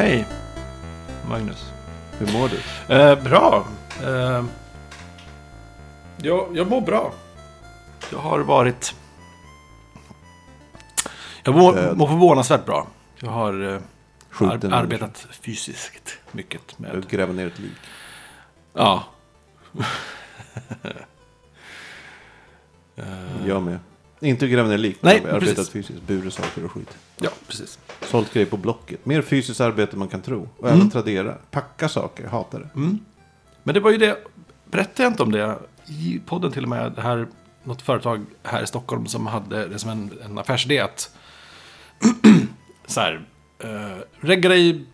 Hej Magnus. hur mår du? Eh, bra. Eh, jag, jag mår bra. Jag har varit... Jag mår, mår förvånansvärt bra. Jag har eh, ar- arbetat fysiskt mycket Du med... gräver ner ett lik. Ja. Jag med. Inte gräva ner lik, Nej, men arbetat precis. fysiskt. Burit saker och skit. ja, precis. Sålt grejer på Blocket. Mer fysiskt arbete man kan tro. Och Mm. även Tradera. Packa saker, hatar det. Men det var ju det, berättade jag inte om det i podden till och med, det här, något företag här i Stockholm som hade det som en, en affärsidé att så här, uh, regga dig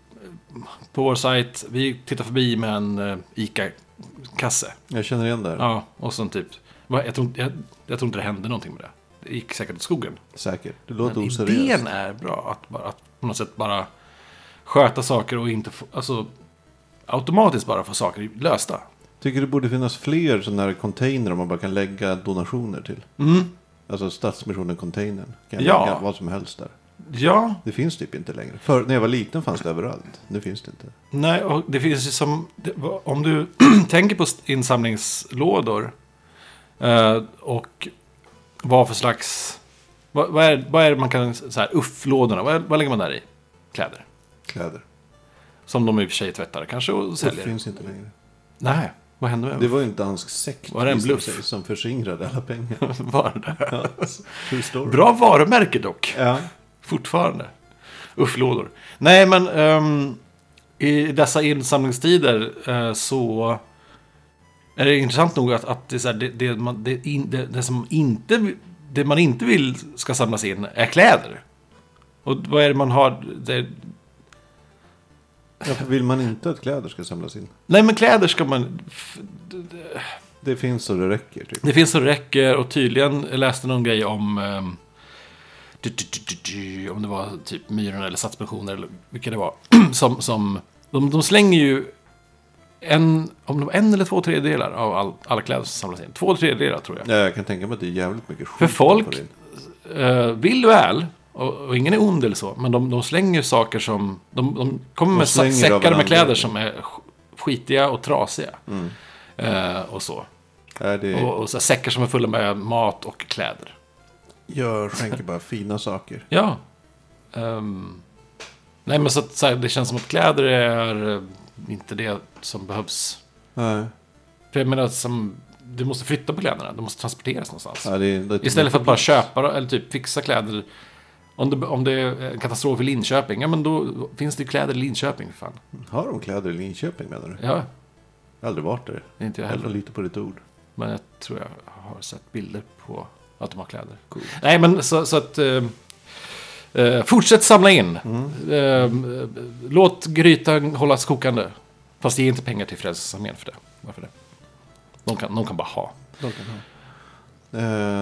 på vår sajt, vi tittar förbi med en uh, ICA-kasse. Jag känner igen det här. Ja, och så typ, jag, tror, inte- jag, jag tror inte det hände någonting med det. Gick säkert åt skogen. Säkert. Det låter Men oseriöst. idén är bra, att, bara, att på något sätt bara sköta saker och inte få, alltså automatiskt bara få saker lösta. Tycker det borde finnas fler sådana här container man bara kan lägga donationer till. Mm. Alltså Stadsmissionen-containern. Kan Ja. lägga vad som helst där. Ja, Det finns typ inte längre. För när jag var liten fanns det överallt. Nu finns det inte. nej, och det finns ju som, om du tänker på insamlingslådor eh, och vad för slags, vad, vad, är, vad är det man kan, så här, uff-lådorna, vad, vad lägger man där i? Kläder. Kläder. Som de i och för sig tvättar kanske och Det säljer. finns inte längre. Nej, vad hände med Det var ju en dansk sekt Var det en bluff? sig, som förskingrade alla pengar. var det? Ja, True story. Bra varumärke dock. Ja. Fortfarande. Ufflådor. Nej, men ehm, i dessa insamlingstider eh, så är det intressant nog att, att det, är så här, det, det, man, det, in, det, det som inte, det man inte vill ska samlas in är kläder. Och vad är det man har? Det, Varför vill man inte att kläder ska samlas in? nej, men kläder ska man... Det finns så det räcker. Typ. Det finns så det räcker och tydligen läste någon grej om... ehm, du, du, du, du, du, om det var typ Myrorna eller Stadsmissioner eller vilka det var. som, som, de, de slänger ju en, om det var en eller två tredjedelar av all, alla kläder som samlas in. Två tredjedelar tror jag. Ja, jag kan tänka mig att det är jävligt mycket skit. För folk-. Uh, vill väl, och, och ingen är ond eller så, men de, de slänger saker som... De, de kommer De med säckar med kläder som är sk- skitiga och trasiga. Mm. Eh, och så. Ja, det Och, och så säckar som är fulla med mat och kläder. Jag skänker bara fina saker. Ja. Ehm, nej, men så, att, så här, det känns som att kläder är eh, inte det som behövs. Nej. För jag menar, som, du måste flytta på kläderna. De måste transporteras någonstans. Ja, det, det, Istället för att bara köpa eller typ fixa kläder. Om det, om det är en katastrof i Linköping, ja men då finns det ju kläder i Linköping. Fan. Har de kläder i Linköping menar du? Ja, Jag har aldrig varit där. inte jag Jag heller. lite på ditt ord. Men jag tror jag har sett bilder på att de har kläder. Cool. Nej, men så, så att... Eh, fortsätt samla in. Mm. Låt grytan hållas kokande. Fast ge inte pengar till Frälsningsarmén för det. Varför det? De kan, de kan bara ha. De kan ha.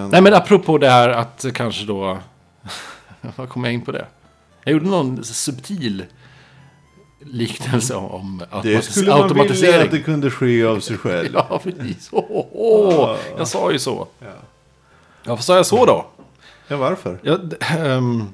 Eh, Nej, men apropå det här att kanske då... Vad kom jag in på det? Jag gjorde någon subtil liknelse om det automatis- skulle man vilja automatisering. att det kunde ske av sig själv. Ja, precis. Åh, åh, åh. Jag sa ju så. Ja. Ja, varför sa jag så då? ja, varför? Ja, d- ehm,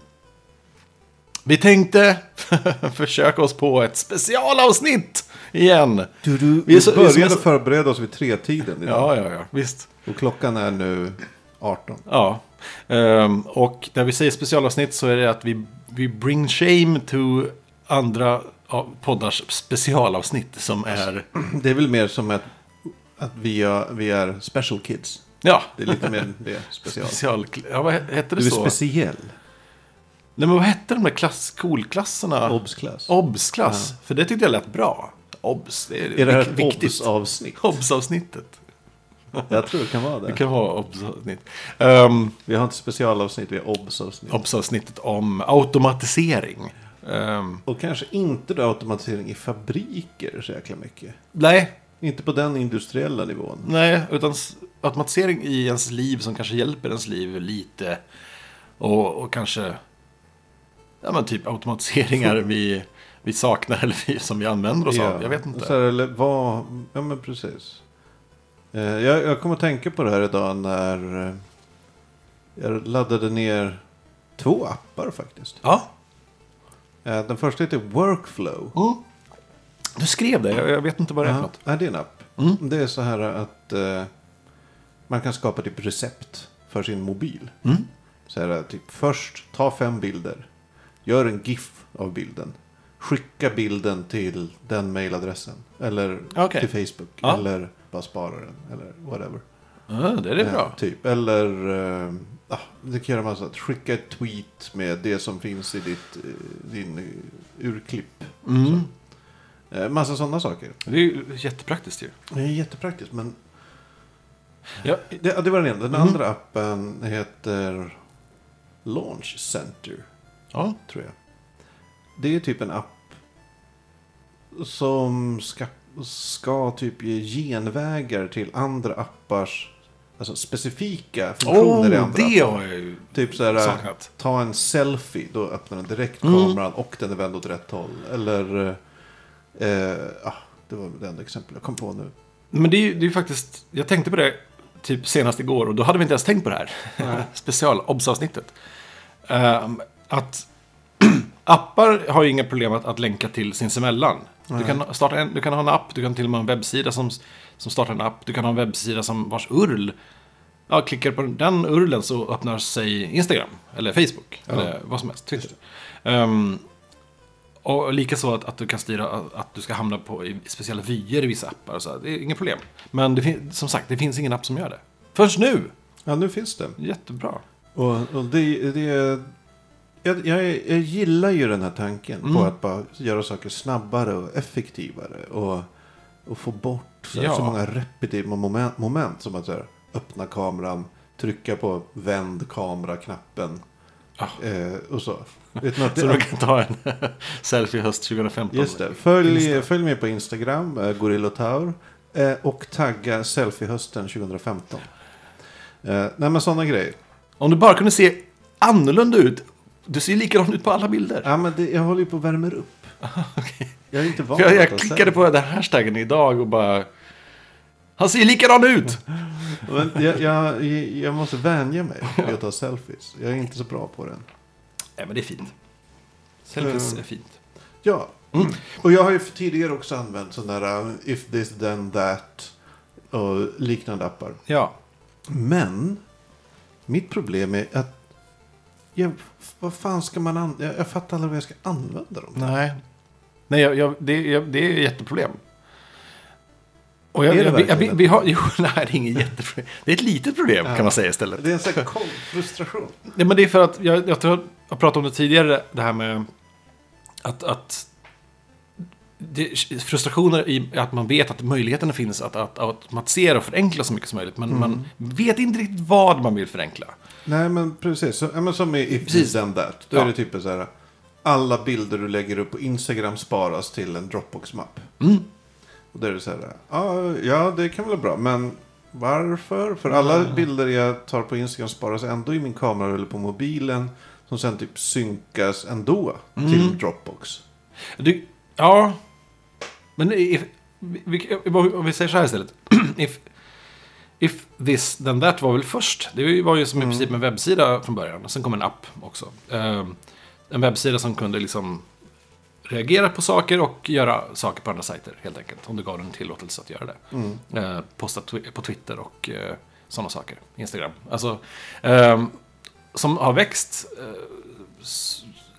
vi tänkte försöka oss på ett specialavsnitt igen. Du, du, Vi är så- vi är så- började förbereda oss vid tre-tiden idag. Ja, ja, ja, visst. Och klockan är nu 18. Ja. Ehm, och när vi säger specialavsnitt så är det att vi, vi bring shame to andra poddars specialavsnitt som är... Det är väl mer som att, att vi, är, vi är special kids. Ja, Det är lite mer det special. special... Ja, vad hette det Du är så? speciell. Nej, men vad hette de där klass, skolklasserna? Obs-klass. Obs-klass. För det tyckte jag lät bra. Obs, det är, Är det här ett viktigt. obs-avsnitt? Obs-avsnitt. Jag tror det kan vara Det det. kan vara obs-avsnitt. Um, Vi har inte specialavsnitt, vi har obs-avsnitt. obs-avsnittet om automatisering. Ehm, Och kanske inte då automatisering i fabriker så jäkla mycket. nej, Inte på den industriella nivån. nej, utan automatisering i ens liv som kanske hjälper ens liv lite. Och, och kanske, ja men typ automatiseringar vi, vi saknar eller vi, som vi använder oss av. Jag vet inte. Så här, eller vad, ja men precis. Eh, Jag, jag kommer att tänka på det här idag när eh, jag laddade ner två appar faktiskt. Ja, Eh, Den första heter Workflow. Mm. Du skrev det, jag, jag vet inte vad det är för Ja, något. ja, det är en app. Mm. Det är så här att man kan skapa typ recept för sin mobil. Mm. Så här, typ först ta fem bilder. Gör en GIF av bilden. Skicka bilden till den mailadressen. Eller Okej. till Facebook. Ja. Eller bara spara den. Eller whatever. Ja, det är det Eh, bra. typ. Eller eh, ah, det kan göra massa. Skicka ett tweet med det som finns i ditt, eh, din eh, urklipp. Mm. Eh, massa sådana saker. Det är ju jättepraktiskt ju. Det är jättepraktiskt men Ja. Det, det var den ena. Den Mhm. andra appen heter Launch Center, Ja. tror jag. Det är typ en app som ska, ska typ ge genvägar till andra appars alltså specifika funktioner i Oh, andra det appar. har jag ju Typ så här, saknat. ta en selfie, då öppnar den direkt Mm. kameran och den är vänd åt rätt håll. Eller, eh, ah, det var det enda exempel jag kom på nu. Men det är ju det är faktiskt, jag tänkte på det typ senast igår och då hade vi inte ens tänkt på det här. Special, obs-avsnittet. Ehm, att appar har ju inga problem att, att länka till sinsemellan. Du kan, starta en, du kan ha en app, du kan till och med ha en webbsida som, som startar en app. Du kan ha en webbsida som vars URL, ja, klickar på den URLen så öppnar sig Instagram, eller Facebook, Ja. eller vad som helst, Twitter. Um, och likaså att, att du kan styra att, du ska hamna på i speciella vyer i vissa appar. Så. Det är inga problem. Men det fin- som sagt, det finns ingen app som gör det. Först nu! Ja, nu finns det. Jättebra. Och, och det, det jag, jag, jag gillar ju den här tanken Mm. på att bara göra saker snabbare och effektivare. Och, och få bort så, Ja. så många repetitiva moment, moment som att här, öppna kameran, trycka på vänd kamera-knappen. Ah. Eh, och så. Vet ni att Så du kan ta en selfie höst 2015. just det. Följ, Insta. följ med på Instagram, eh, Gorillotaur. Eh, och tagga selfiehösten 2015. Eh, nej men sådana grejer. Om du bara kunde se annorlunda ut. Du ser likadan ut på alla bilder. Ja, men det, jag håller ju på att värma upp. Jag är inte van jag, jag klickade på den här hashtaggen idag och bara... Han ser likadan ut! Men jag, jag, jag måste vänja mig vid att ta selfies. Jag är inte så bra på den. Nej, men det är fint. Selfies Mm. är fint. Ja, Mm. och jag har ju tidigare också använt sådana där uh, if this then that och liknande appar. Ja. Men mitt problem är att jag, vad fan ska man använda? Jag, jag fattar aldrig vad jag ska använda dem till. Nej. Nej, jag, jag, det, jag, det är ett jätteproblem. Och jag, Är det jag, vi, vi, har, jo, nej, det är inget jätteproblem. Det är ett litet problem Ja. kan man säga istället. Det är en sån här frustration. Ja, men det är för att, jag, jag tror jag pratat om det tidigare, det här med att, att det, frustrationer i att man vet att möjligheterna finns att, att automatisera och förenkla så mycket som möjligt. Men Mm. man vet inte riktigt vad man vill förenkla. Nej, men precis. Så, ja, men som i If Precis. Then That. Då Ja. är det typ så här. Alla bilder du lägger upp på Instagram sparas till en Dropbox-mapp. Mm. Och då är det så här. Ja, ja, det kan väl vara bra. Men varför? För alla bilder jag tar på Instagram sparas ändå i min kamera eller på mobilen. Som sen typ synkas ändå Mm. till Dropbox. Du, ja, men if, om vi säger så här istället. if, if this then that var väl först. Det var ju som i Mm. princip en webbsida från början. Sen kom en app också. Ehm, en webbsida som kunde liksom reagera på saker och göra saker på andra sajter helt enkelt. Om du gav den tillåtelse att göra det. Mm. Eh, posta twi- på Twitter och eh, sådana saker. Instagram. Alltså, ehm, som har växt eh,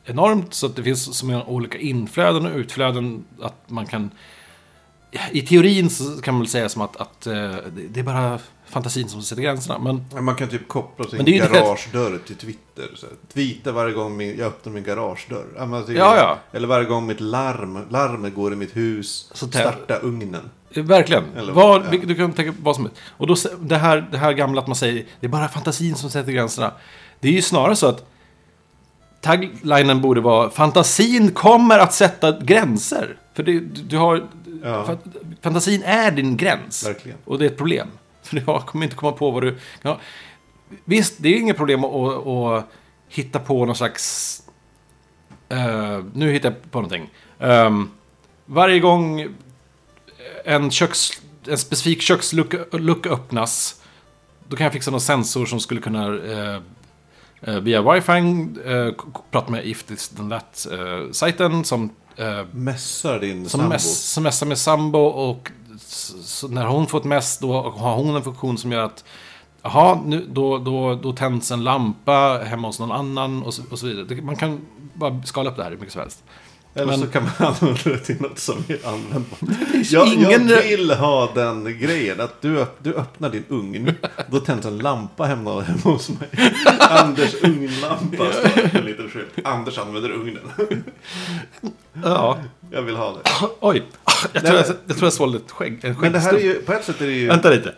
enormt så att det finns så många olika inflöden och utflöden att man kan... I teorin så kan man väl säga som att, att eh, det är bara fantasin som sätter gränserna. Men Man kan typ koppla sin garagedörr till Twitter. Så här. Tweeta varje gång min, jag öppnar min garagedörr. Ja, Ja. Eller varje gång mitt larm, larmet går i mitt hus. Så starta ugnen. Eh, Verkligen. Eller- vad, ja. Du kan tänka vad som helst. Och då, det, här, det här gamla att man säger det är bara fantasin som sätter gränserna. Det är ju snarare så att taglinen borde vara fantasin kommer att sätta gränser. För det, du, du har... Ja. fa- Fantasin är din gräns. Verkligen. Och det är ett problem. För har- kommer inte komma på vad du... Ja, visst, det är inget problem att, att, hitta på någon slags... eh, nu hittar jag på någonting. Ehm, varje gång en, köks, en specifik kökslucka lucka öppnas, då kan jag fixa någon sensor som skulle kunna eh, via wifi pratar med If This Then That-sajten som, eh, Mässar din som, sambo. mess, som messar med sambo och när hon får ett mess då har hon en funktion som gör att Jaha, nu, då, då, då tänds en lampa hemma hos någon annan och så, och så vidare. Man kan bara skala upp det här hur mycket som helst. Eller så kan man använda det till något som är användbart. Jag, ingen- jag vill ha den grejen att du, du öppnar din ugn. Då tänds en lampa hemma, hemma hos mig. Anders ugnlampa. står det En liten skylt. Anders använder ugnen. Ja, Jag vill ha det. oj. Jag tror jag, jag, tror jag svalde ett skägg. En Men det här är ju, på ett sätt är det ju... Vänta lite.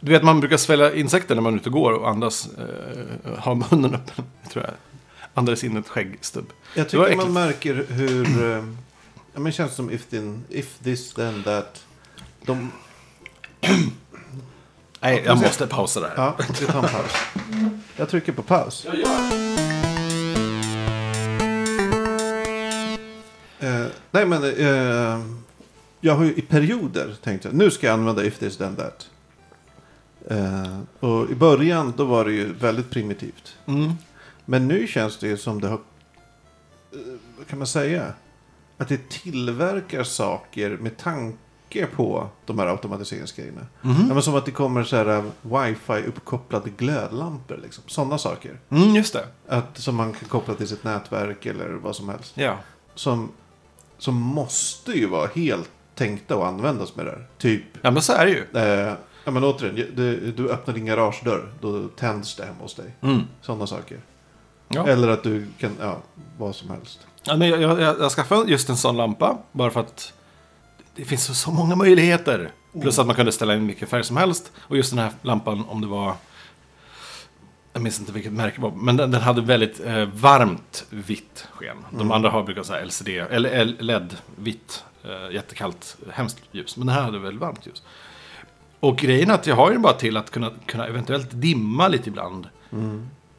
Du vet, man brukar svälja insekter när man är ute och går och andas. Eh, har munnen öppen. Tror jag. Andades in ett skäggstubb. Jag tycker man märker hur... eh, Ja, men det känns som if, then, if this then that. De, Nej, jag måste pausa där. ja, vi tar en paus. Jag trycker på paus. Eh, nej men, eh, jag har ju i perioder tänkt att nu ska jag använda if this then that. Eh, och i början då var det ju väldigt primitivt. Mm. Men nu känns det ju som det har, eh, vad kan man säga? Att det tillverkar saker med tanke på de här automatiseringsgrejerna. Mhm. Ja, men som att det kommer så här eh, wifi-uppkopplade glödlampor. Liksom. Sådana saker. Mm, just det. Att, som man kan koppla till sitt nätverk eller vad som helst. Ja. Som, som måste ju vara helt tänkta att användas med det här. Typ, ja, men så är det ju. eh, ja men återigen, du, du öppnar din garagedörr, då tänds det hemma hos dig. Mm. Sådana saker. Ja. Eller att du kan, ja, vad som helst. Ja, men jag, jag, jag skaffade just en sån lampa. Bara för att det finns så, så många möjligheter. Plus att man kunde ställa in vilken färg som helst. Och just den här lampan, om det var... Jag minns inte vilket märke det var. Men den, den hade väldigt eh, varmt vitt sken. De andra har brukar säga LCD, eller LED-vitt. Eh, jättekallt, hemskt ljus. Men den här hade väldigt varmt ljus. Och grejen är att jag har ju bara till att kunna, kunna eventuellt dimma lite ibland.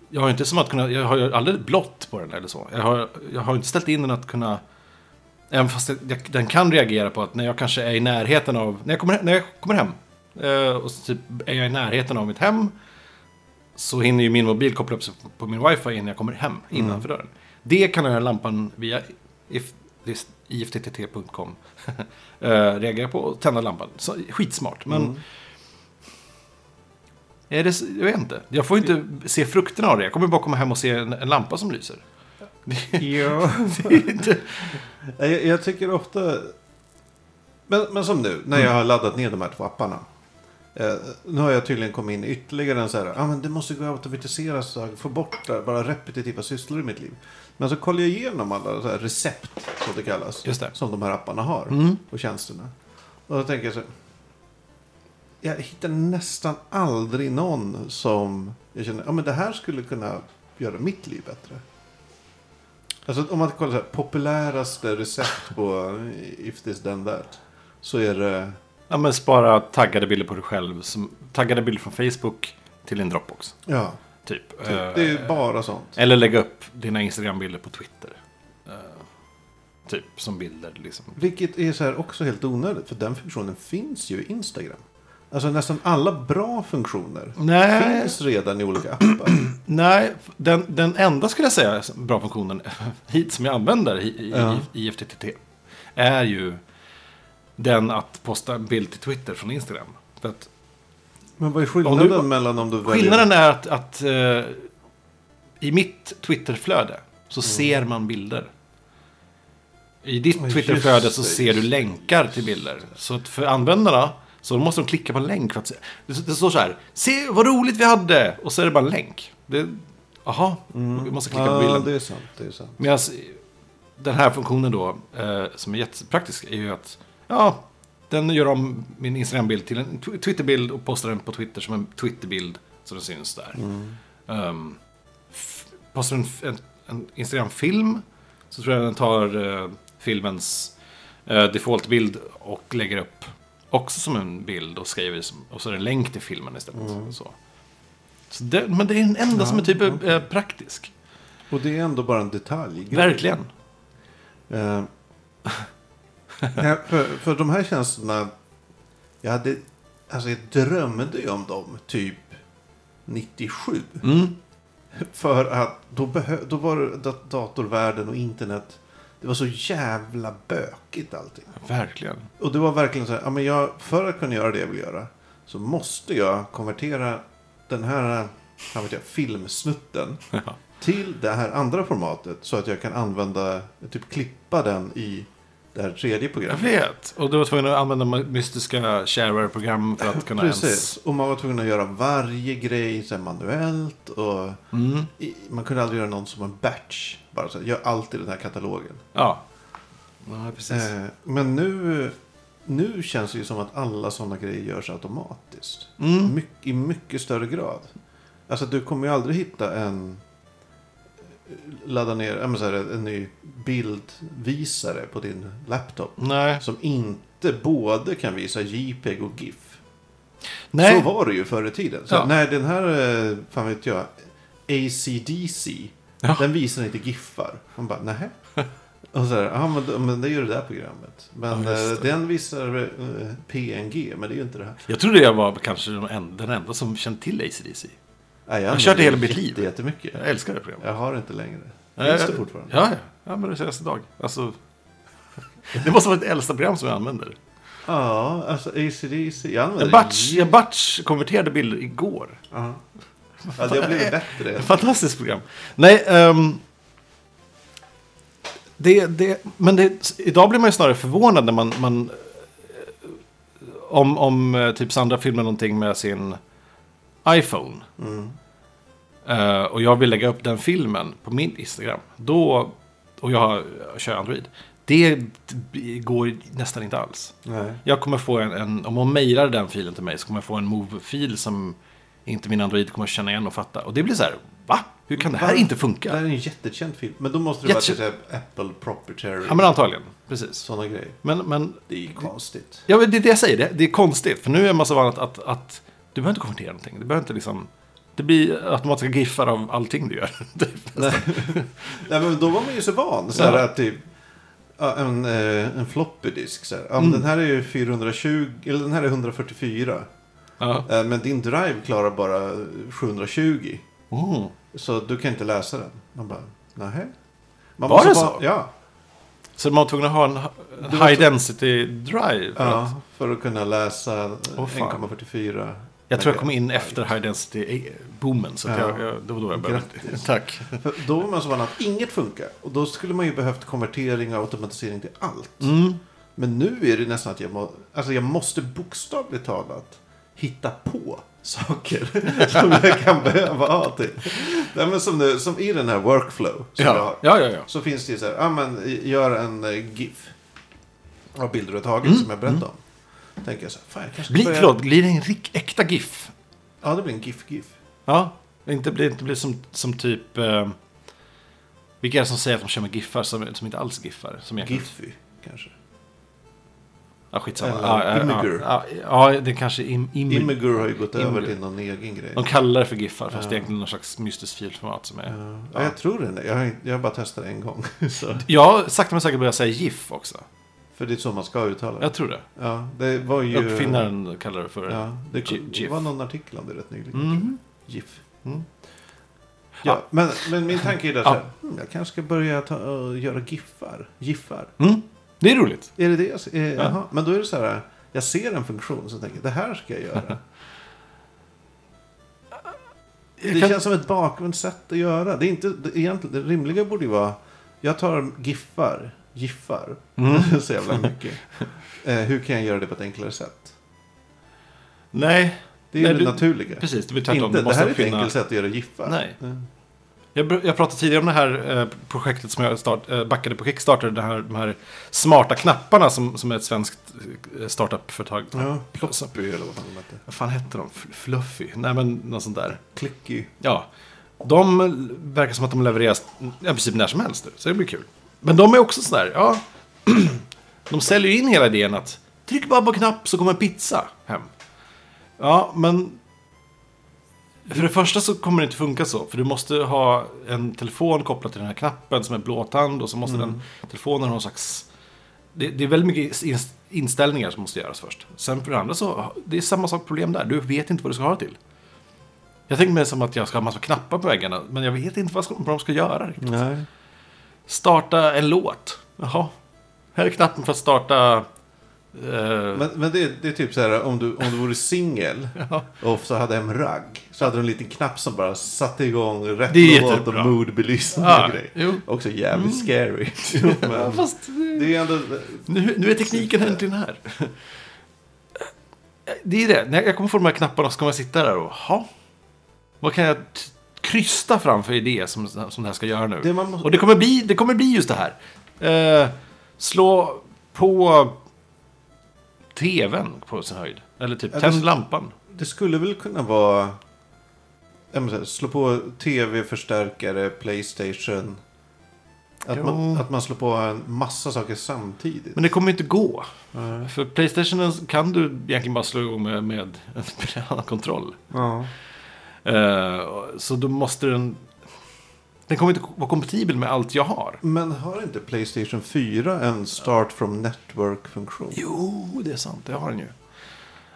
Jag har inte som att kunna, jag har ju aldrig blått på den eller så. Jag har, jag har inte ställt in den att kunna, även fast jag, den kan reagera på att när jag kanske är i närheten av, när jag kommer, när jag kommer hem, eh, och så typ är jag i närheten av mitt hem, så hinner ju min mobil koppla upp sig på, på min wifi innan jag kommer hem, innanför dörren. Det kan jag göra lampan via if, ifttt.com eh, reagera på och tända lampan. Så, skitsmart, men är det, jag vet inte. Jag får inte se frukterna av det. Jag kommer bara komma hem och se en, en lampa som lyser. Ja. Inte... jag, jag tycker ofta... Men, men som nu, när jag har laddat ner de här två apparna. Eh, nu har jag tydligen kommit in ytterligare en så här, ah, men det måste gå att automatisera så att få bort det, bara repetitiva sysslor i mitt liv. Men så kollar jag igenom alla så här recept, som det kallas, Just det. som de här apparna har, Mm. och tjänsterna. Och då tänker jag så här, jag hittar nästan aldrig någon som jag känner, ja men det här skulle kunna göra mitt liv bättre. Alltså om man kollar så här, populäraste recept på If this then that. Så är det, Ja, men spara taggade bilder på dig själv. Som, taggade bilder från Facebook till din Dropbox. ja, Typ. typ, Eh, det är bara sånt. Eller lägga upp dina Instagram-bilder på Twitter. Eh, typ som bilder liksom. Vilket är så här också helt onödigt, för den funktionen finns ju i Instagram. Alltså nästan alla bra funktioner Nej, finns redan i olika appar. nej den, den enda skulle jag säga bra funktionen hit som jag använder i, i, Ja. i IFTTT är ju den att posta en bild till Twitter från Instagram. För att Men vad är skillnaden du- mellan om du väljer... Skillnaden är att, att eh, i mitt Twitterflöde så ser man bilder. I ditt Twitterflöde så ser du länkar till bilder. Så att för användarna så måste de klicka på en länk för att se. Det, står så här. Se vad roligt vi hade! Och så är det bara en länk. Det, aha, vi måste klicka på Ja, bilden. det är sant. Det är sant. Medan den här funktionen då, eh, som är jättepraktisk, är ju att ja, den gör om min Instagram-bild till en tw- Twitter-bild och postar den på Twitter som en Twitter-bild så den syns där. Um, f- postar en, en, en Instagram-film så tror jag den tar eh, filmens eh, default-bild och lägger upp också som en bild och skriver som, och så är det en länk till filmen istället. Så. Så det, men det är den enda som är typ eh, praktisk. Och det är ändå bara en detalj. Verkligen. Ja, för, för de här tjänsterna, jag hade, alltså jag drömde ju om dem typ 97. Mm. För att då, behö- då var datorvärlden och internet. Det var så jävla bökigt allting. Verkligen. Och det var verkligen så här, ja, men jag, för att kunna göra det jag vill göra. Så måste jag konvertera den här fan vet jag, filmsnutten Ja. till det här andra formatet. Så att jag kan använda, typ klippa den i det här tredje Jag programmet. vet. Och du var tvungen att använda mystiska shareware-program för att kunna Precis. ens... Och man var tvungen att göra varje grej så här, manuellt. Och Mm. i, man kunde aldrig göra någon som en batch. Bara så här, gör allt i den här katalogen. Ja. Ja, precis. Eh, men nu, nu känns det ju som att alla sådana grejer görs automatiskt. Mm. My, I mycket större grad. Alltså du kommer ju aldrig hitta en ladda ner här, en ny bildvisare på din laptop. Nej. Som inte både kan visa JPEG och GIF. Nej. Så var det ju förr i tiden. Så Ja. när den här, eh, fan vet jag, ACDC. Ja. Den visar inte GIFar. Man bara, nähä? Och så här, ja men, men det är ju det där programmet. Men Ja, eh, den visar eh, PNG, men det är ju inte det här. Jag trodde jag var kanske den enda, den enda som kände till ACDC. Nej, Jag använder körde hela mitt liv. Jättemycket. Jag älskar det programmet. Jag har det inte längre. Ja, Finns det fortfarande? Ja, ja. ja men det senaste dag. Alltså, det måste vara det äldsta program som jag använder. Ja, alltså ACDC. Jag använder Jag batch, jag batch konverterade bilder igår. Ja. ja, det har blivit bättre. Fantastiskt program. Nej, ehm, det, det, men det, idag blir man ju snarare förvånad när man, man eh, om, om eh, typ Sandra filmar någonting med sin iPhone. Mm. eh, och jag vill lägga upp den filmen på min Instagram. Då, och jag, har- kör Android. Det går nästan inte alls. Nej. Jag kommer få en, en om hon mejlar den filen till mig så kommer jag få en move-fil som inte min Android kommer känna igen och fatta. Och det blir så här, va? Hur kan det här inte Det funka? här är en jättekänd film. Men då måste det vara Jättekänd- typ Apple Proprietary. Ja men antagligen, precis. Sådana grejer. Men, men Det är konstigt. ja, men det är det jag säger, det, det är konstigt. För nu är man så van att, att, att du behöver inte konvertera någonting. Du behöver inte liksom, det blir automatiska giffar av allting du gör. Det- Nej. Nej, men då var man ju så van. Så här, Ja. att typ, en, eh, en floppy disk. Så här. Ja, Mm. Den här är ju 420, eller den här är 144. ja. Eh, Men din drive klarar bara 720. Mm. Så du kan inte läsa den. Man bara, nähä? Man Var det bara- så? Ja. Så man var tvungen att ha en var high density drive. För att, ja. För att kunna läsa fan. 1,44. Jag tror jag kom in efter high density boomen. Så Ja. jag, jag, det var då jag började. Grattis. Tack. Då var man så van att inget funkar. Och då skulle man ju behövt konvertering och automatisering till allt. Mm. Men nu är det nästan att jag, må, alltså jag måste bokstavligt talat hitta på saker som jag kan behöva ha till. Nej, men som, nu, som i den här workflow som jag Ja. har. ja, ja, ja. Så finns det ju så här, ja men gör en eh, GIF. Av bilder du har tagit Mm, som jag berättade om. Tänker jag så här, fan jag kanske Bli, börja... förlåt, blir det en rik, äkta GIF? Ja, det blir en GIF-GIF. Ja, inte blir, inte blir som, som typ... Eh, vilka är det som säger att de kör med giffar som, som inte alls giffar? Som egentligen- Giffy, kanske. Ja, skitsamma. Eller ja, ja, Imgur. Ja, ja, ja, det kanske im, im, Imgur har ju gått över Imgur. till någon egen grej. De kallar det för giffar, fast det är egentligen någon slags mystiskt filformat som är... Ja. Ja, jag tror det. Jag har, jag har bara testat en gång. så. Jag har sakta men säkert börjat säga GIF också. För det är så man ska uttala det. Jag tror det. Ja, det var ju... Uppfinnaren kallar det för... Ja, det, Gi- det var någon artikel om det rätt nyligen. Mhm. GIF. Mm. Ja, men, men min tanke är där Ja. så här, hmm, jag kanske ska börja ta, och göra giffar. Giffar. Mm. Det är roligt. Är det det jag eh, jaha. Men då är det så här, jag ser en funktion så tänker det här ska jag göra. Jag Det kan- känns som ett bakvänt sätt att göra. Det är inte, det, egentligen, det rimliga borde ju vara, jag tar giffar, giffar, Mm. så jävla mycket. Eh, hur kan jag göra det på ett enklare sätt? Nej, Det är Nej, ju det du- naturliga. precis. Det blir tvärtom. Inte, det måste här är ett enkelt sätt att göra giffar. Nej. Mm. Jag, jag pratade tidigare om det här eh, projektet som jag start, eh, backade på Kickstarter. Det här, de här smarta knapparna som, som är ett svenskt eh, startup-företag. Ja, ploppy eller vad fan de heter. Vad fan hette de? Fluffy? Nej, men något sånt där. Clicky. Ja. De verkar som att de levereras i princip när som helst. Så det blir kul. Men de är också sådär, ja. de säljer ju in hela idén att tryck bara på knapp så kommer en pizza hem. Ja, men för det första så kommer det inte funka så. För du måste ha en telefon kopplad till den här knappen som är blåtand. Och så måste den telefonen ha någon slags... Det, det är väldigt mycket in- inställningar som måste göras först. Sen för det andra så, det är samma sak problem där. Du vet inte vad du ska ha det till. Jag tänker mig som att jag ska ha massa knappar på väggarna. Men jag vet inte vad, ska, vad de ska göra. riktigt. Nej. Starta en låt. Jaha. Här är knappen för att starta... eh, Men, men det, det är typ så här om du, om du vore singel ja. och så hade en ragg. Så hade du en liten knapp som bara satte igång rätt är låt och moodbelysning Ja, och grejer. jo. Också jävligt scary. Ja, men fast det är ändå... nu, nu är tekniken äntligen här. Det är det. När jag kommer få de här knapparna så kommer jag sitta där och... Ha, vad kan jag krysta fram för idé som, som det här ska göra nu? Det måste- Och det kommer, bli, det kommer bli just det här. Eh, slå på tvn på sin höjd. Eller typ Ja, tänd lampan. Det skulle väl kunna vara... Menar, slå på tv-förstärkare, Playstation. Att man, att man slår på en massa saker samtidigt. Men det kommer inte gå. Nej. För Playstation kan du egentligen bara slå igång med, med en annan kontroll. Ja. Eh, så då måste den... Den kommer inte vara kompatibel med allt jag har. Men har inte Playstation 4 en start from network-funktion? Jo, det är sant. Det har den ju.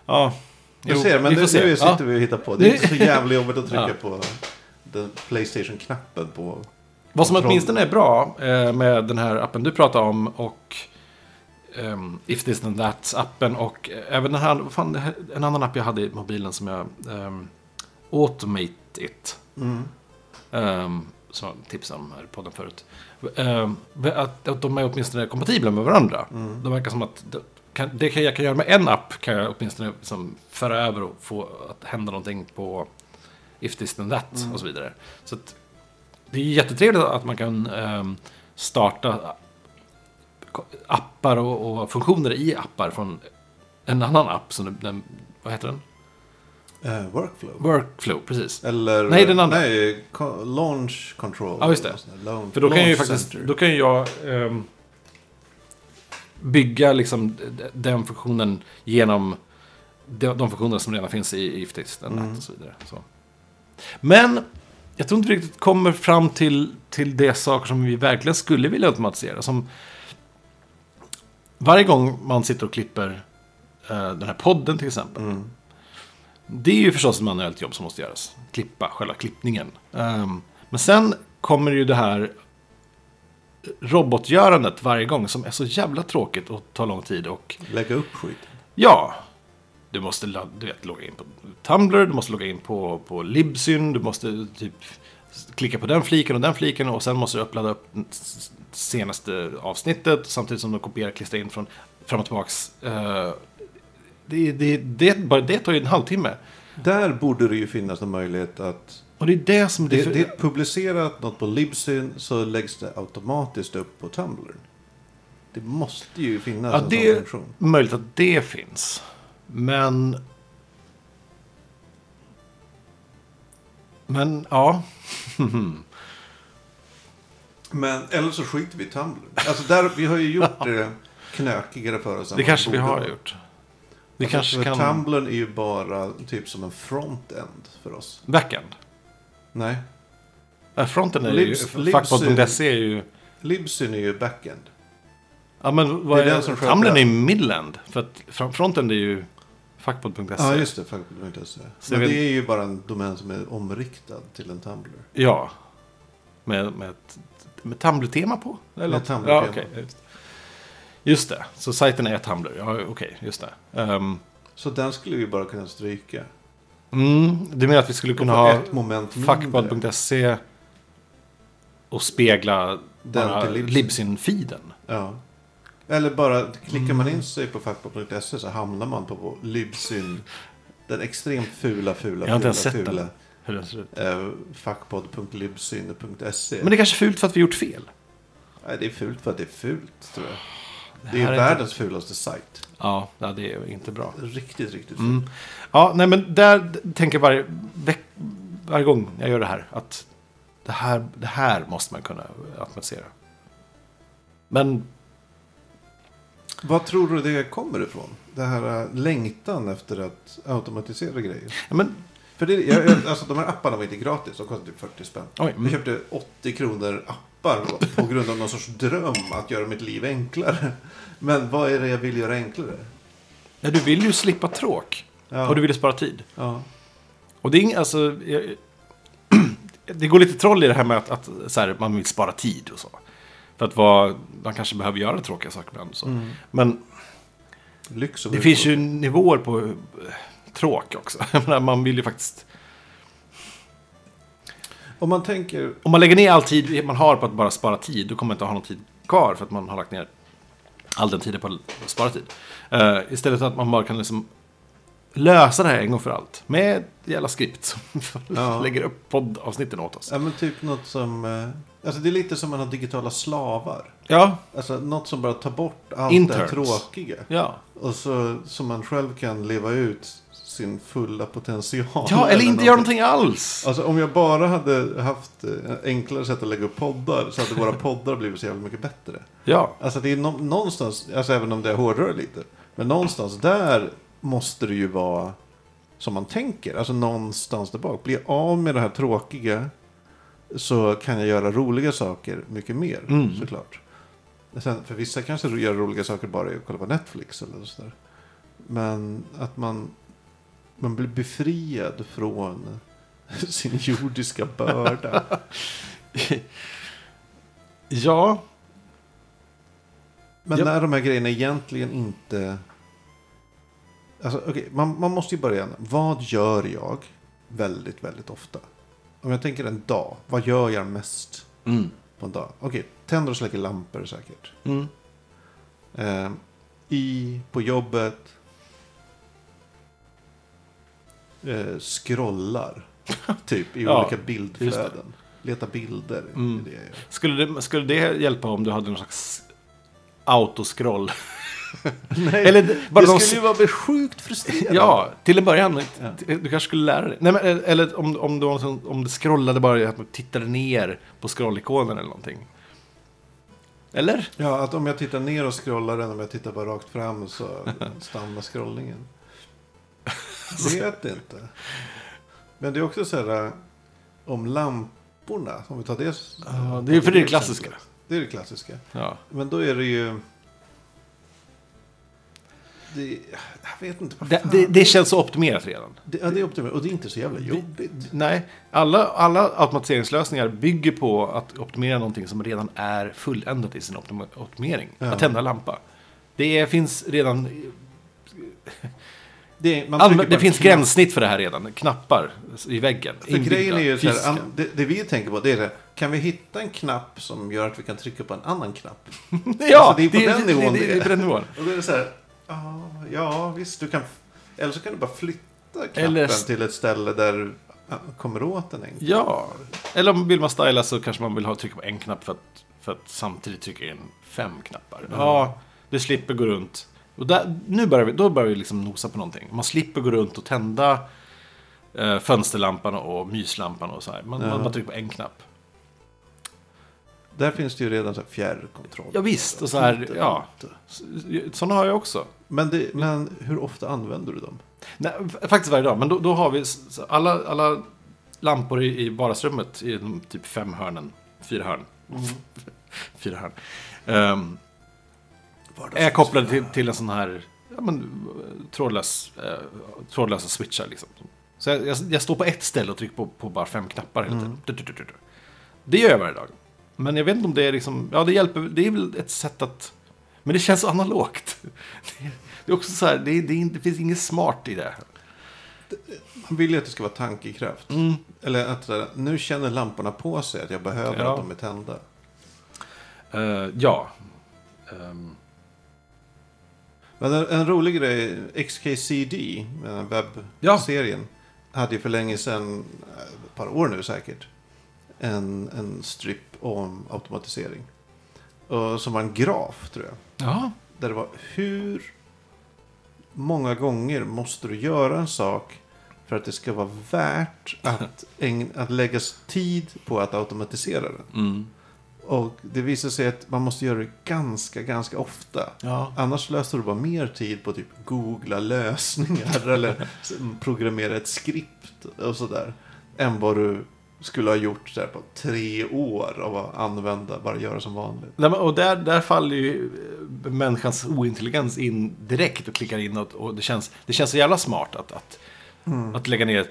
Ja. Jag Jo, ser, men vi nu, se. nu sitter Ja. vi och hittar på. Det är inte så jävla jobbigt att trycka Ja. på den Playstation-knappen på... Vad som åtminstone är bra eh, med den här appen du pratar om och ehm, If this and that appen och eh, även den här, fan, en annan app jag hade i mobilen som jag um, Automate it. Mm. Ehm, um, som jag tipsade om här i podden förut. Um, att, att de är åtminstone kompatibla med varandra. Mm. Det verkar som att det, kan, det kan jag kan göra med en app kan jag åtminstone liksom föra över och få att hända någonting på If this and that Mm. och så vidare. Så att, det är jättetrevligt att man kan um, starta appar och, och funktioner i appar från en annan app. Som den, vad heter den? Eh, workflow. Workflow, precis. Eller... Nej, den andra. Nej, launch control. Ja, just det. Launch, För då kan ju faktiskt, center. då kan ju jag ehm, bygga liksom den funktionen genom de, de funktioner som redan finns i IFTIS Mm. och så vidare. Så. Men jag tror inte vi riktigt kommer fram till, till de saker som vi verkligen skulle vilja automatisera. Som varje gång man sitter och klipper eh, den här podden till exempel. Mm. Det är ju förstås ett manuellt jobb som måste göras. Klippa, själva klippningen. Ehm, men sen kommer ju det här robotgörandet varje gång som är så jävla tråkigt och tar lång tid. Och Lägga upp skit. ja, du måste du vet, logga in på Tumblr, du måste logga in på, på Libsyn, du måste typ klicka på den fliken och den fliken och sen måste du uppladda upp senaste avsnittet samtidigt som du kopierar och klistrar in från fram och tillbaks. Eh, det, det, det, bara det tar ju en halvtimme. Där borde det ju finnas en möjlighet att... Och det är det som Det, det, det publicerat något på Libsyn så läggs det automatiskt upp på Tumblr. Det måste ju finnas Ja, en det sån funktion. möjligt att det finns. Men... Men, ja. Men eller så skiter vi i Tumblr. Alltså där, vi har ju gjort det knökigare för oss. Det kanske vi har gjort. Vi Alltså, kanske kan... Tumblr är ju bara typ som en front-end för oss. Backend. Nej. Äh, fronten är ju... Libs- Libs- Fackpodd.se är ju... Libsyn är ju backend. Ja, men vad Det är är den som Tumblr är det. ju midland. För att fr- fronten är ju fackpodd.se. Ja, just det. Fackpodd.se. Så Men det är ju bara en domän som är omriktad till en Tumblr. Ja. Med, med, ett- med Tumblr-tema på? Eller? Med Tumblr-tema. Ja, okej. Just. det. Så sajten är Tumblr. Ja, okej. just det. Ehm, Så den skulle vi bara kunna stryka. mm, du menar att vi skulle kunna ha ett fackpodd.se och spegla Den. Libsyn-feeden? Ja. Eller bara klickar man Mm. in sig på fackpodd.se så hamnar man på Libsyn. Den extremt fula, fula, Jag har inte fula, ens sett fula. den. Hur den ser ut. Eh. Men det är kanske fult för att vi gjort fel. Nej, det är fult för att det är fult, tror jag. Det är är världens fulaste sajt. Ja, det är inte bra. Riktigt, riktigt fult. Mm. Ja, nej men där tänker jag varje, varje gång jag gör det här att det här, det här måste man kunna automatisera. Men Vad tror du det kommer ifrån? Det här äh, längtan efter att automatisera grejer. Ja, men, För det, jag, jag, alltså, de här apparna var inte gratis. De kostade typ 40 spänn. oj, Jag mm. köpte 80 kronor appar på grund av någon sorts dröm att göra mitt liv enklare. Men vad är det jag vill göra enklare? ja, du vill ju slippa tråk. Ja. Och du vill spara tid. ja. Och det är ing- alltså... Jag, det går lite troll i det här med att, att så här, man vill spara tid och så. För att vara, man kanske behöver göra tråkiga saker ibland. Så. Men det finns ju nivåer på eh, tråk också. Man vill ju faktiskt... Om man tänker... Om man lägger ner all tid man har på att bara spara tid, då kommer man inte ha någon tid kvar för att man har lagt ner all den tiden på att spara tid. Eh, istället för att man bara kan liksom lösa det här en gång för allt med ett jävla skript som Ja. lägger upp poddavsnitten åt oss. Ja, men typ något som... eh, Alltså det är lite som man har digitala slavar. Ja, Alltså något som bara tar bort allt Interns. det tråkiga. ja. Och så som man själv kan leva ut sin fulla potential. Ja, eller inte göra någonting alls. Alltså om jag bara hade haft eh, enklare sätt att lägga upp poddar så hade våra poddar blivit så jävla mycket bättre. Ja, Alltså det är nå- någonstans, alltså även om det är hårdare lite. Men någonstans där måste det ju vara som man tänker. Alltså någonstans där bak. Blir jag av med det här tråkiga så kan jag göra roliga saker mycket mer Mm. såklart. Sen, för vissa kanske gör roliga saker bara i att kolla på Netflix eller sådär. Men att man, man blir befriad från sin jordiska börda. ja. Men Ja. när de här grejerna egentligen inte... Alltså, okej, man, man måste ju börja. Vad gör jag väldigt, väldigt ofta? Om jag tänker en dag, vad gör jag mest Mm. på en dag? Okej, tänder och släcker lampor säkert. Mm. Eh, I, på jobbet. Eh, scrollar. typ i olika bildflöden. Leta bilder. Mm. det. Skulle, det, skulle det hjälpa om du hade någon slags autoscroll? Nej, Eller bara det någon skulle ju vara sjukt frustrerande. Ja, till en början. Ja. Du kanske skulle lära dig. Nej, men, eller om, om, du, om du scrollade bara, att du tittade ner på scrollikonen eller någonting. Eller? Ja, att om jag tittar ner och scrollar den, om jag tittar bara rakt fram så stannar scrollningen. Vet inte. Men det är också så här, om lamporna, om vi tar det. Ja, det är för det det klassiska. Det är det klassiska. Ja. Men då är det ju... Det, jag vet inte. Det, det, det känns så optimerat redan. Det, ja, det är optimerat. Och det är inte så jävla jobbigt. Nej, alla, alla automatiseringslösningar bygger på att optimera någonting som redan är fulländat i sin optimering. Ja. Att tända lampa. Det finns redan... Det, trycker det finns knapp. gränssnitt för det här redan. Knappar i väggen. För grejen är ju så här, det, det vi tänker på det är det, kan vi hitta en knapp som gör att vi kan trycka på en annan knapp? Ja, Alltså, det är på den nivån det, det det, är. på den nivån. Och då är det så här, ja, ja visst, du kan, eller så kan du bara flytta knappen Eller- till ett ställe där du kommer åt den enkelt. Ja, eller om vill man styla så kanske man vill ha trycka på en knapp för att, för att samtidigt trycka in fem knappar. Ja, det slipper gå runt. Och där, nu börjar vi, då börjar vi liksom nosa på någonting. Man slipper gå runt och tända eh, fönsterlampan och myslampan och så här. Man, Ja. man bara trycker på en knapp. Där finns det ju redan så här fjärrkontroll. Ja visst, och så här, ja. Sådana har jag också. Men, det, men hur ofta använder du dem? Nej, faktiskt varje dag, men då, då har vi alla, alla lampor i, i vardagsrummet i typ fem hörnen. Fyra hörn. Fyra hörn. Ehm, är kopplade till, till en sån här ja, men, trådlös, eh, trådlösa switchar. Liksom. Så jag, jag, jag står på ett ställe och trycker på, på bara fem knappar hela tiden. Du, du, du, du, du. Det gör jag varje dag. Men jag vet inte om det är liksom, ja det hjälper, det är väl ett sätt att, men det känns så analogt. Det är, det är också så här, det, det, det finns inget smart i det. Man vill ju att det ska vara tankekraft. Mm. Eller att nu känner lamporna på sig att jag behöver Ja. att de är tända. Eh, ja. Ehm, Men en, en rolig grej, XKCD, webbserien, hade ju för länge sedan, ett par år nu säkert, en, en strip om automatisering. Och, som var en graf, tror jag. ja. Där det var hur många gånger måste du göra en sak för att det ska vara värt att, att lägga tid på att automatisera den. Mm. Och det visar sig att man måste göra det ganska, ganska ofta. Ja. Annars löser du bara mer tid på typ googla lösningar eller programmera ett skript och sådär. Än vad du skulle ha gjort här på tre år av att använda, bara göra som vanligt. Nej, och där, där faller ju eh, människans ointelligens in direkt och klickar in och, och det, känns, det känns så jävla smart att, att, att lägga ner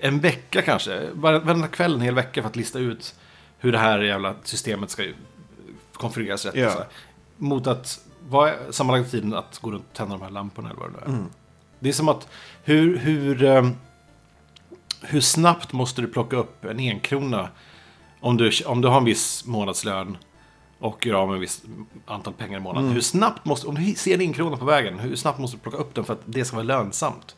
en vecka kanske, var- varenda kväll en hel vecka för att lista ut hur det här jävla systemet ska konfigureras rätt. Här. Mot att, vad är sammanlagt tiden att gå runt och tända de här lamporna eller vad det är. Mm. Det är som att, hur, hur, eh, hur snabbt måste du plocka upp en enkrona om du, om du har en viss månadslön och gör av med ett visst antal pengar i månaden. Mm. Hur snabbt måste, om du ser en enkrona på vägen, hur snabbt måste du plocka upp den för att det ska vara lönsamt?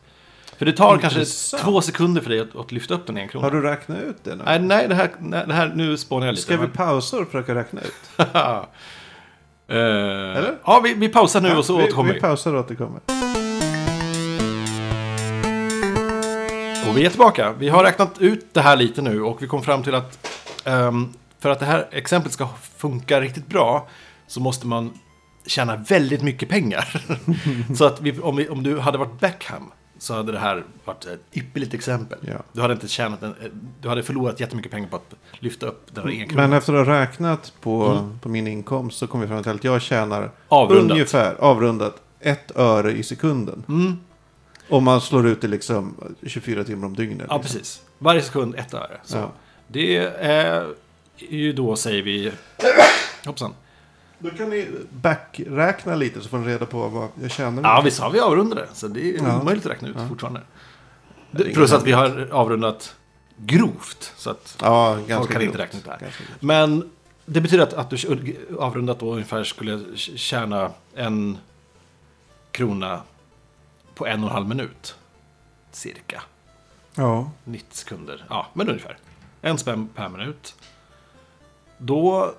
För det tar kanske Intressant. två sekunder för dig att, att lyfta upp den enkronan. Har du räknat ut det nu? Nej, nej, det här, nej, det här nu spånar jag lite. Ska vi men- pausa och försöka räkna ut? Eh, Eller? Ja, vi, vi pausar nu och så vi, återkommer vi vi. pausar och återkommer. Och vi är tillbaka. Vi har räknat ut det här lite nu och vi kom fram till att ehm, för att det här exemplet ska funka riktigt bra så måste man tjäna väldigt mycket pengar. så att vi, om, vi, om du hade varit Beckham så hade det här varit ett ypperligt exempel. Ja. Du hade inte tjänat en, du hade förlorat jättemycket pengar på att lyfta upp den här enkronan. Men efter att ha räknat på, Mm. på min inkomst så kom vi fram till att jag tjänar Avrundat. ungefär avrundat ett öre i sekunden. Mm. Om man slår ut det liksom 24 timmar om dygnet. Ja, liksom. precis. Varje sekund ett öre. Så. Ja. Det är ju då, säger vi... Hoppsan. Då kan ni backräkna lite så får ni reda på vad jag tjänar. Ja, visst har vi avrundade. Så det är Ja. omöjligt att räkna ut Ja. fortfarande. Plus att vi har avrundat grovt. Så att Ja, folk kan inte räkna ut det här. Men det betyder att, att du avrundat då ungefär skulle tjäna en krona på en och en halv minut. Cirka. Ja. 90 sekunder. Ja, men ungefär. En spänn per minut. Då...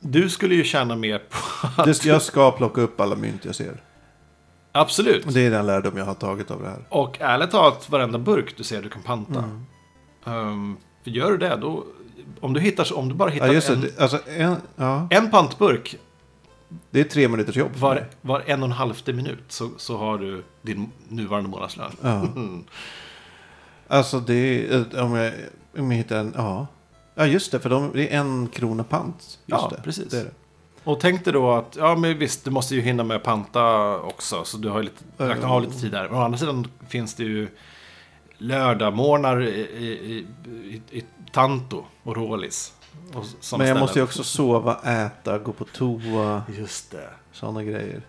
Du skulle ju tjäna mer på att... Det, jag ska plocka upp alla mynt jag ser. Absolut. Det är den lärdom jag har tagit av det här. Och ärligt talat, varenda burk du ser du kan panta. Mm. Ehm, för gör du det, då... Om du, hittar, om du bara hittar Ja, en, det. Alltså, en, ja, en pantburk det är tre minuters jobb. var, var en och en halvte minut så, så har du din nuvarande månadslön. Ja. Mm. Alltså det är, om jag, om jag hittar en, ja. Ja just det, för de, det är en krona pant. Just Ja, det. precis. Det det. Och tänk dig då att, ja men visst, du måste ju hinna med panta också. Så du har ju lite, räkna av lite tid där. Men å andra sidan finns det ju lördagmorgnar i, i, i, i Tanto och Rålis. Och Men jag ställen. måste ju också sova, äta, gå på toa, Just det. sådana grejer.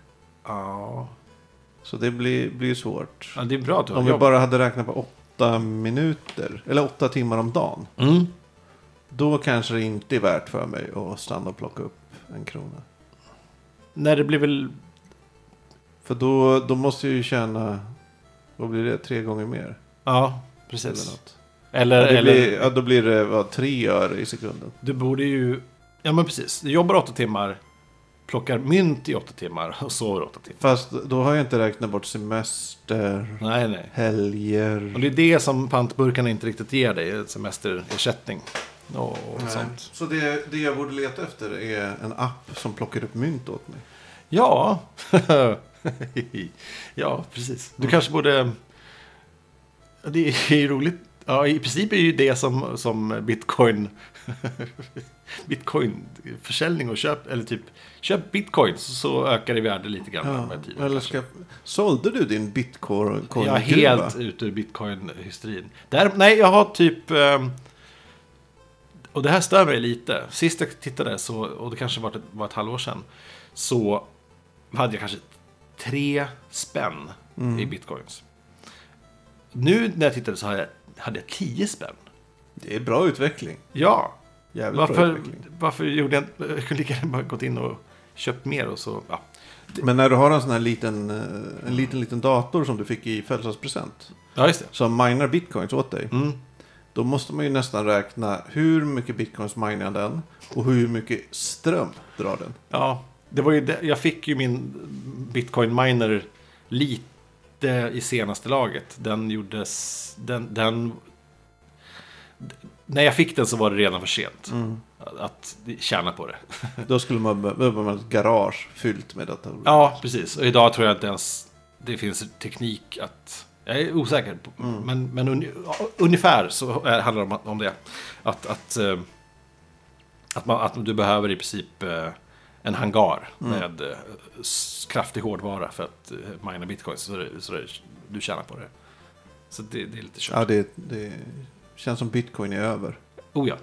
Ja. Så det blir, blir svårt. ja, det är bra att du har Om vi jobb. bara hade räknat på åtta minuter, eller åtta timmar om dagen. Mm. Då kanske det inte är värt för mig att stanna och plocka upp en krona. Nej, det blir väl... För då, då måste jag ju tjäna, vad blir det, tre gånger mer? Ja, Eller precis. något. Eller, Ja, eller blir, ja, då blir det vad, tre öre i sekunden. du borde ju... Ja, men precis. Du jobbar åtta timmar, plockar mynt i åtta timmar och sover åtta timmar. Fast då har jag inte räknat bort semester, Nej, nej. helger. Och det är det som pantburkarna inte riktigt ger dig, semesterersättning. Och Nej. sånt. Så det, det jag borde leta efter är en app som plockar upp mynt åt mig. Ja. ja, precis. Du kanske borde... Det är ju roligt. Ja, i princip är ju det som, som bitcoin... Bitcoin-försäljning och köp, eller typ köp bitcoin så, så ökar det värde lite grann Ja, med tiden. eller ska, sålde du din bitcoin Jag är helt ute ur bitcoin-hysterin. Nej, jag har typ... ehm, och det här stör mig lite. Sist jag tittade, så, och det kanske var ett, var ett halvår sedan, så hade jag kanske tre spänn Mm. i bitcoins. Nu när jag tittade så hade jag, hade jag tio spänn. Det är bra utveckling. Ja, Jävligt bra varför, utveckling. varför gjorde jag inte... Jag kunde lika gärna bara gått in och köpt mer och så... Ja, Men när du har en sån här liten, eh, en liten, liten dator som du fick i födelsedagspresent. ja just det. Som minar bitcoins åt dig. Mm. Då måste man ju nästan räkna hur mycket bitcoins minar den. Och hur mycket ström drar den. Ja, det var ju det. Jag fick ju min bitcoin miner lite i senaste laget. Den gjordes... Den, den, när jag fick den så var det redan för sent. Att tjäna på det. Då skulle man be- behöva ett garage fyllt med datorer. Ja, precis. Och idag tror jag inte ens det finns teknik att... Jag är osäker, på, men, men un, ungefär så är- handlar det om, om det. Att, att, eh, att, man, att du behöver i princip eh, en hangar med eh, kraftig hårdvara för att mina bitcoins. Så, det, så det, du tjänar på det. Så det, det är lite kört. Ja, det, det känns som bitcoin är över. Oh ja.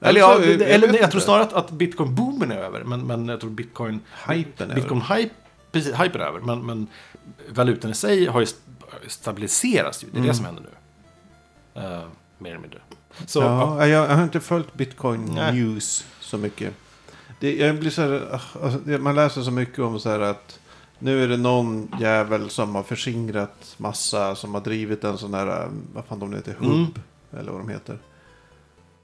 Eller Eller, ja, så- det- jag eller jag tror snarare att, att bitcoin-boomen är över. Men, men jag tror bitcoin... Hypen är Bitcoin-hype, precis, hypen är över. Men, men valutan i sig har ju st- stabiliserats ju. Det är Mm. det som händer nu. Eh, mer eller mindre. Så, ja. ja, jag, jag har inte följt bitcoin Nej. news så mycket. Det, jag blir så här, ah, alltså, man läser så mycket om så här att nu är det någon jävel som har förskingrat massa, som har drivit en sån här, eh, vad fan de heter, Mm. hubb, eller vad de heter.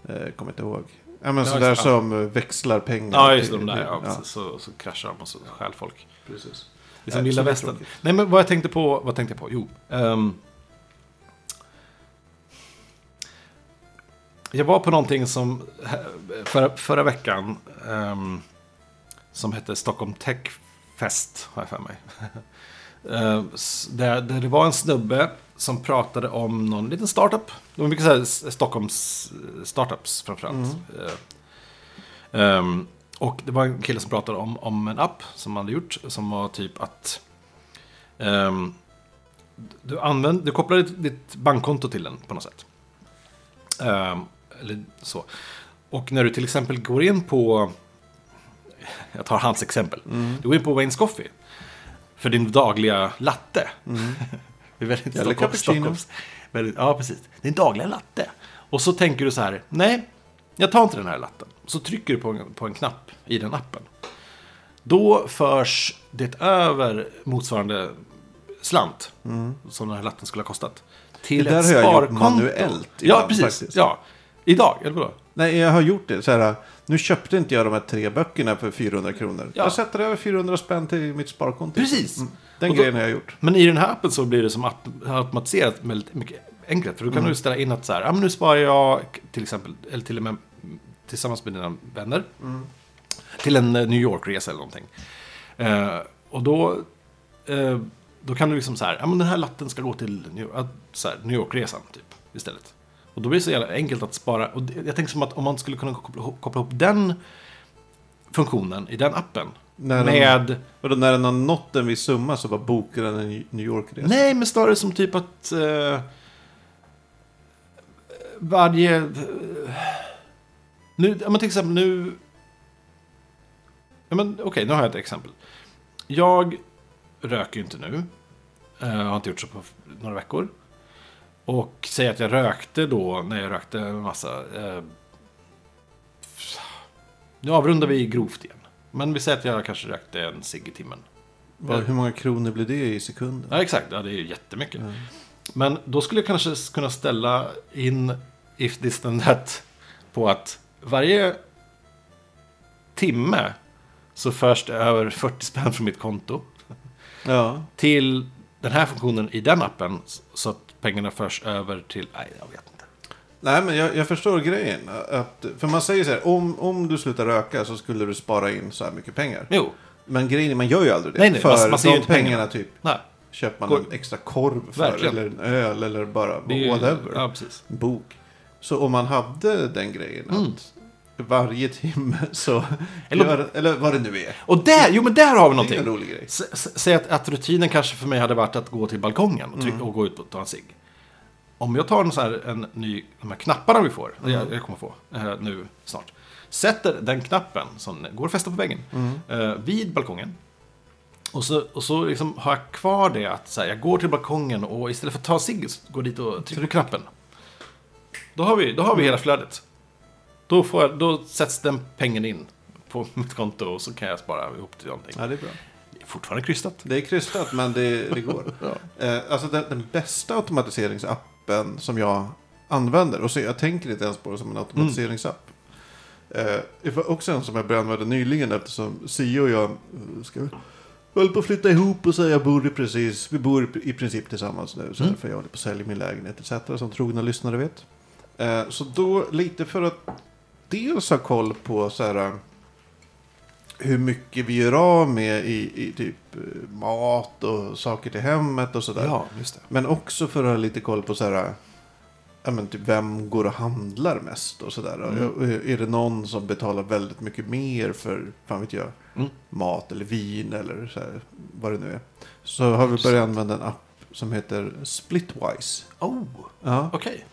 Eh, kommer inte ihåg. Ja, men sådär som eh, växlar pengar. ja, just till- de där. Ja, ja. Så, så kraschar de och så stjäl folk. precis. Det är som Ja, vilda så det är västern. Nej, men vad jag tänkte på, vad tänkte jag på? Jo. ehm, jag var på någonting som förra, förra veckan ehm, som hette Stockholm Tech Fest, har jag för mig. Eh, s- där, där det var en snubbe som pratade om någon liten startup. Det var mycket så här S- Stockholms eh, startups framförallt. Eh, ehm, och det var en kille som pratade om, om en app som man hade gjort. Som var typ att ehm, du, använder, du kopplar ditt, ditt bankkonto till den på något sätt. Ehm, eller så. Och när du till exempel går in på, jag tar hans exempel. Mm. Du går in på Wayne's Coffee. För din dagliga latte. Det är väldigt Mm. Eller cappuccino. Stockholms- väldigt, ja, precis. Din dagliga latte. Och så tänker du så här, nej, jag tar inte den här latten. Så trycker du på en, på en knapp i den appen. Då förs det över motsvarande slant som den här latten skulle ha kostat. Till Mm. Det där ett har jag gjort sparkonto. manuellt Ja, ibland, precis. faktiskt. Ja. Idag, eller vadå? Nej, jag har gjort det. Så här, nu köpte inte jag de här tre böckerna för 400 kronor. Ja. Jag sätter över 400 spänn till mitt sparkonto. Precis. Mm. Den Och då- grejen har jag gjort. Men i den här appen så blir det som aut- automatiserat väldigt mycket enklare. För då kan du ställa in att så här, ja men nu sparar jag till exempel, eller till och med tillsammans med dina vänner. Till en eh, New York-resa eller någonting. Eh, och då, eh, då kan du liksom så här, ja men den här latten ska gå till New, här, New York-resan typ istället. Och då blir det så jävla enkelt att spara. Och jag tänker som att om man skulle kunna koppla, koppla ihop den funktionen i den appen. När den- med... Och då när den har nått en viss summa så bara bokar den en New York-resa. Nej, men snarare som typ att eh, varje... eh, nu, men till exempel nu... Ja, men okej, nu har jag ett exempel. Jag röker ju inte nu. Eh, Jag har inte gjort så på några veckor. Och säg att jag rökte då när jag rökte en massa... Eh, nu avrundar vi grovt igen. Men vi säger att jag kanske rökte en cigg i timmen. Vad- Hur många kronor blir det i sekunden? Ja, exakt. Ja, det är ju jättemycket. Men då skulle jag kanske kunna ställa in if this then that på att varje timme så förs det över 40 spänn från mitt konto Ja. till den här funktionen i den appen så att pengarna förs över till... Nej, jag vet inte. Nej, men jag, jag förstår grejen. Att, för man säger så här, om, om du slutar röka så skulle du spara in så här mycket pengar. Jo, Men grejen är, man gör ju aldrig det. Nej, nej, för man- man ser ju de inte pengarna. pengarna typ nej. köper man Går- en extra korv för. Verkligen. Eller en öl eller bara Det är ju- whatever. Ja, precis. bok. Så om man hade den grejen Mm. att varje timme så... Eller- gör, eller vad det nu är. Och där, jo men där har vi Det är en någonting. rolig grej. Säg att, att rutinen kanske för mig hade varit att gå till balkongen och, trycka, och gå ut och ta en cigg. Om jag tar en, så här, en ny, de här knapparna vi får, jag, jag kommer få eh, nu snart. Sätter den knappen som går att fästa på väggen eh, vid balkongen. Och så, och så liksom har jag kvar det att så här, jag går till balkongen och istället för att ta en cigg går dit och trycker på knappen. Då har vi, då har vi hela flödet. Då, får jag, då sätts den pengen in på mitt konto och så kan jag spara ihop till någonting. Ja, det är bra. Det är fortfarande krystat. Det är krystat, men det, det går. eh, alltså den, den bästa automatiseringsappen som jag använder, och så jag tänker inte ens på det som en automatiseringsapp. Eh, det var också en som jag använda nyligen eftersom Sio och jag eh, ska höll på att flytta ihop och så jag bor precis, vi bor i princip tillsammans nu. Så Mm. För jag håller på att sälja min lägenhet etc. Som trogna lyssnare vet. Eh, så då lite för att dels ha koll på så här hur mycket vi gör av med i, i typ eh, mat och saker till hemmet och sådär. Ja, just det. Men också för att ha lite koll på så här, ja, men typ vem går och handlar mest och sådär. Mm. Är det någon som betalar väldigt mycket mer för, fan vet jag, Mm. mat eller vin eller så här, vad det nu är. Så har vi börjat använda en app som heter Splitwise. Oh, Ja. okej.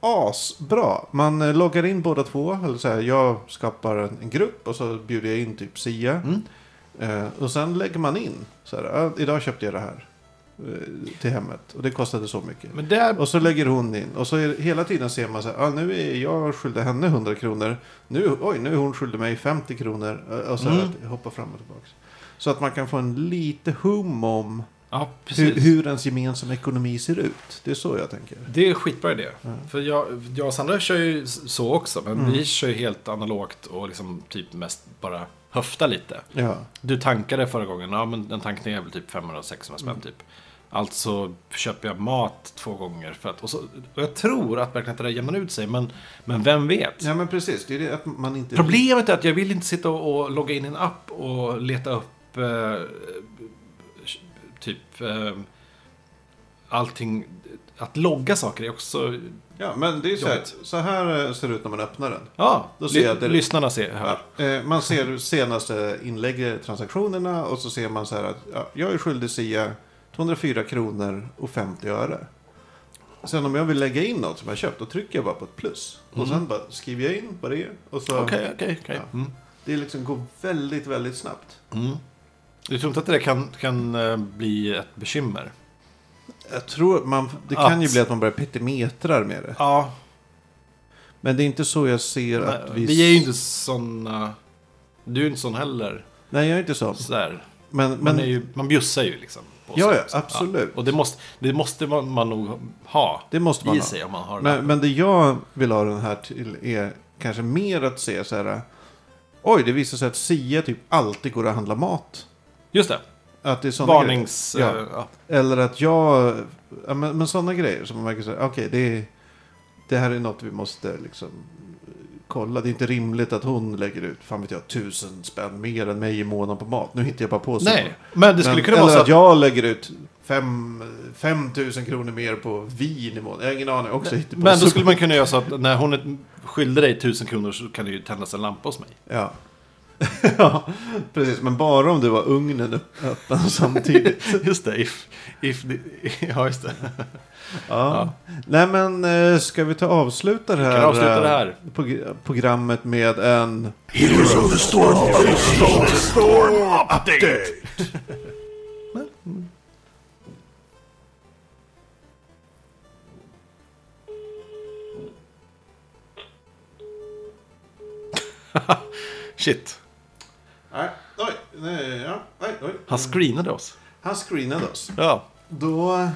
Asbra! Man eh, loggar in båda två. Eller så här, jag skapar en, grupp och så bjuder jag in typ Sia. Mm. Eh, och sen lägger man in. Så här, "Ah, idag köpte jag det här. eh, Till hemmet. Och det kostade så mycket. Där... Och så lägger hon in. Och så är, hela tiden ser man så här. Ah, nu är jag skyldig henne 100 kronor. Nu, oj, nu är hon skyldig mig 50 kronor. Eh, Och så Mm. att hoppa fram och tillbaka. Så att man kan få en lite hum om Ja, hur, hur ens gemensamma ekonomi ser ut. Det är så jag tänker. Det är skitbra idé. För jag, jag och Sandra kör ju så också. Men Mm. vi kör ju helt analogt och liksom typ mest bara höfta lite. Ja. Du tankade förra gången. Ja, men en tankning är väl typ 500-600 spänn Mm. typ. Alltså köper jag mat två gånger. För att, och, så, och jag tror att verkligen att det där jämnar ut sig. Men, men vem vet? ja, men precis. Det är det att man inte... Problemet är att jag vill inte sitta och, och logga in i en app och leta upp eh, typ eh, allting. Att logga saker är också... Ja, men det är så här, Jobbigt. så här eh, ser det ut när man öppnar den. Ja, Då ser jag det- lyssnarna ser här. Ja, eh, man ser senaste inlägg, transaktionerna och så ser man så här att ja, jag är skyldig Sia 204 kronor och 50 öre. Sen om jag vill lägga in något som jag köpt, då trycker jag bara på ett plus. Och sen bara skriver jag in vad det är. Och så, Okej, okej, okej. Ja. Mm. Det liksom går väldigt, väldigt snabbt. Mm. Du tror inte att det kan, kan eh, bli ett bekymmer? Jag tror man, det kan ju bli att man börjar petimetrar med det. Ja, Men det är inte så jag ser att vi... vi är ju inte såna... Du är inte sån heller. Nej, jag är inte så. Sådär. Men, Man, men är ju, man bjussar ju liksom. Ja, ja, absolut. Och det måste, det måste man, man nog ha det måste man i ha. sig om man har Men, men det jag vill ha den här till är kanske mer att se så här. Oj, det visar sig att Sia typ alltid går att handla mat. Just det. Att det är såna Varnings... grejer. eh, ja. Eller att jag... Ja, men, men sådana grejer som man märker så här. Okej, det, är- det här är något vi måste liksom kolla. Det är inte rimligt att hon lägger ut, fan vet jag, tusen spänn mer än mig i månaden på mat. Nu hittar jag bara på så. Nej, men det skulle Men- kunna eller vara så att jag lägger ut fem, fem tusen kronor mer på vin i månaden. Jag har ingen aning. Också på Men då skulle man kunna göra så att när hon är- skyllde dig tusen kronor så kan det ju tändas en lampa hos mig. Ja. ja, precis. Men bara om du var ugnen öppen samtidigt. Just det, if... if ja, just det. Ja. Nej men, eh, ska vi ta avsluta det här, avsluta det här. eh, prog- programmet med en... Heroes of the Storm update. Storm update. Shit. Nej, oj, nej, ja, nej, oj. Han screenade oss. Han screenade oss. Ja. Då...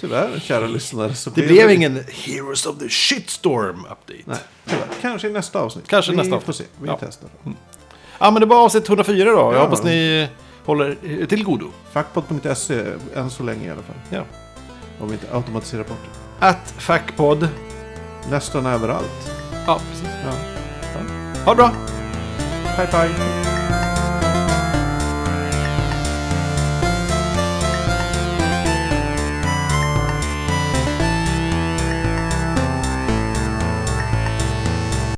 Tyvärr, kära lyssnare. Så Det blev ingen Heroes of the Shitstorm update. Nej, tyvärr. Kanske i nästa avsnitt. Kanske vi nästa får se. avsnitt. Vi Ja. testar. Ja, men det var avsnitt 104 då. Jag Ja. hoppas ni håller er till godo. Fackpodd.se än så länge i alla fall. Ja. Om vi inte automatiserar bort det. Att Fackpodd. Nästan överallt. Ja, precis. Ja. Ha det bra! Hej, hej.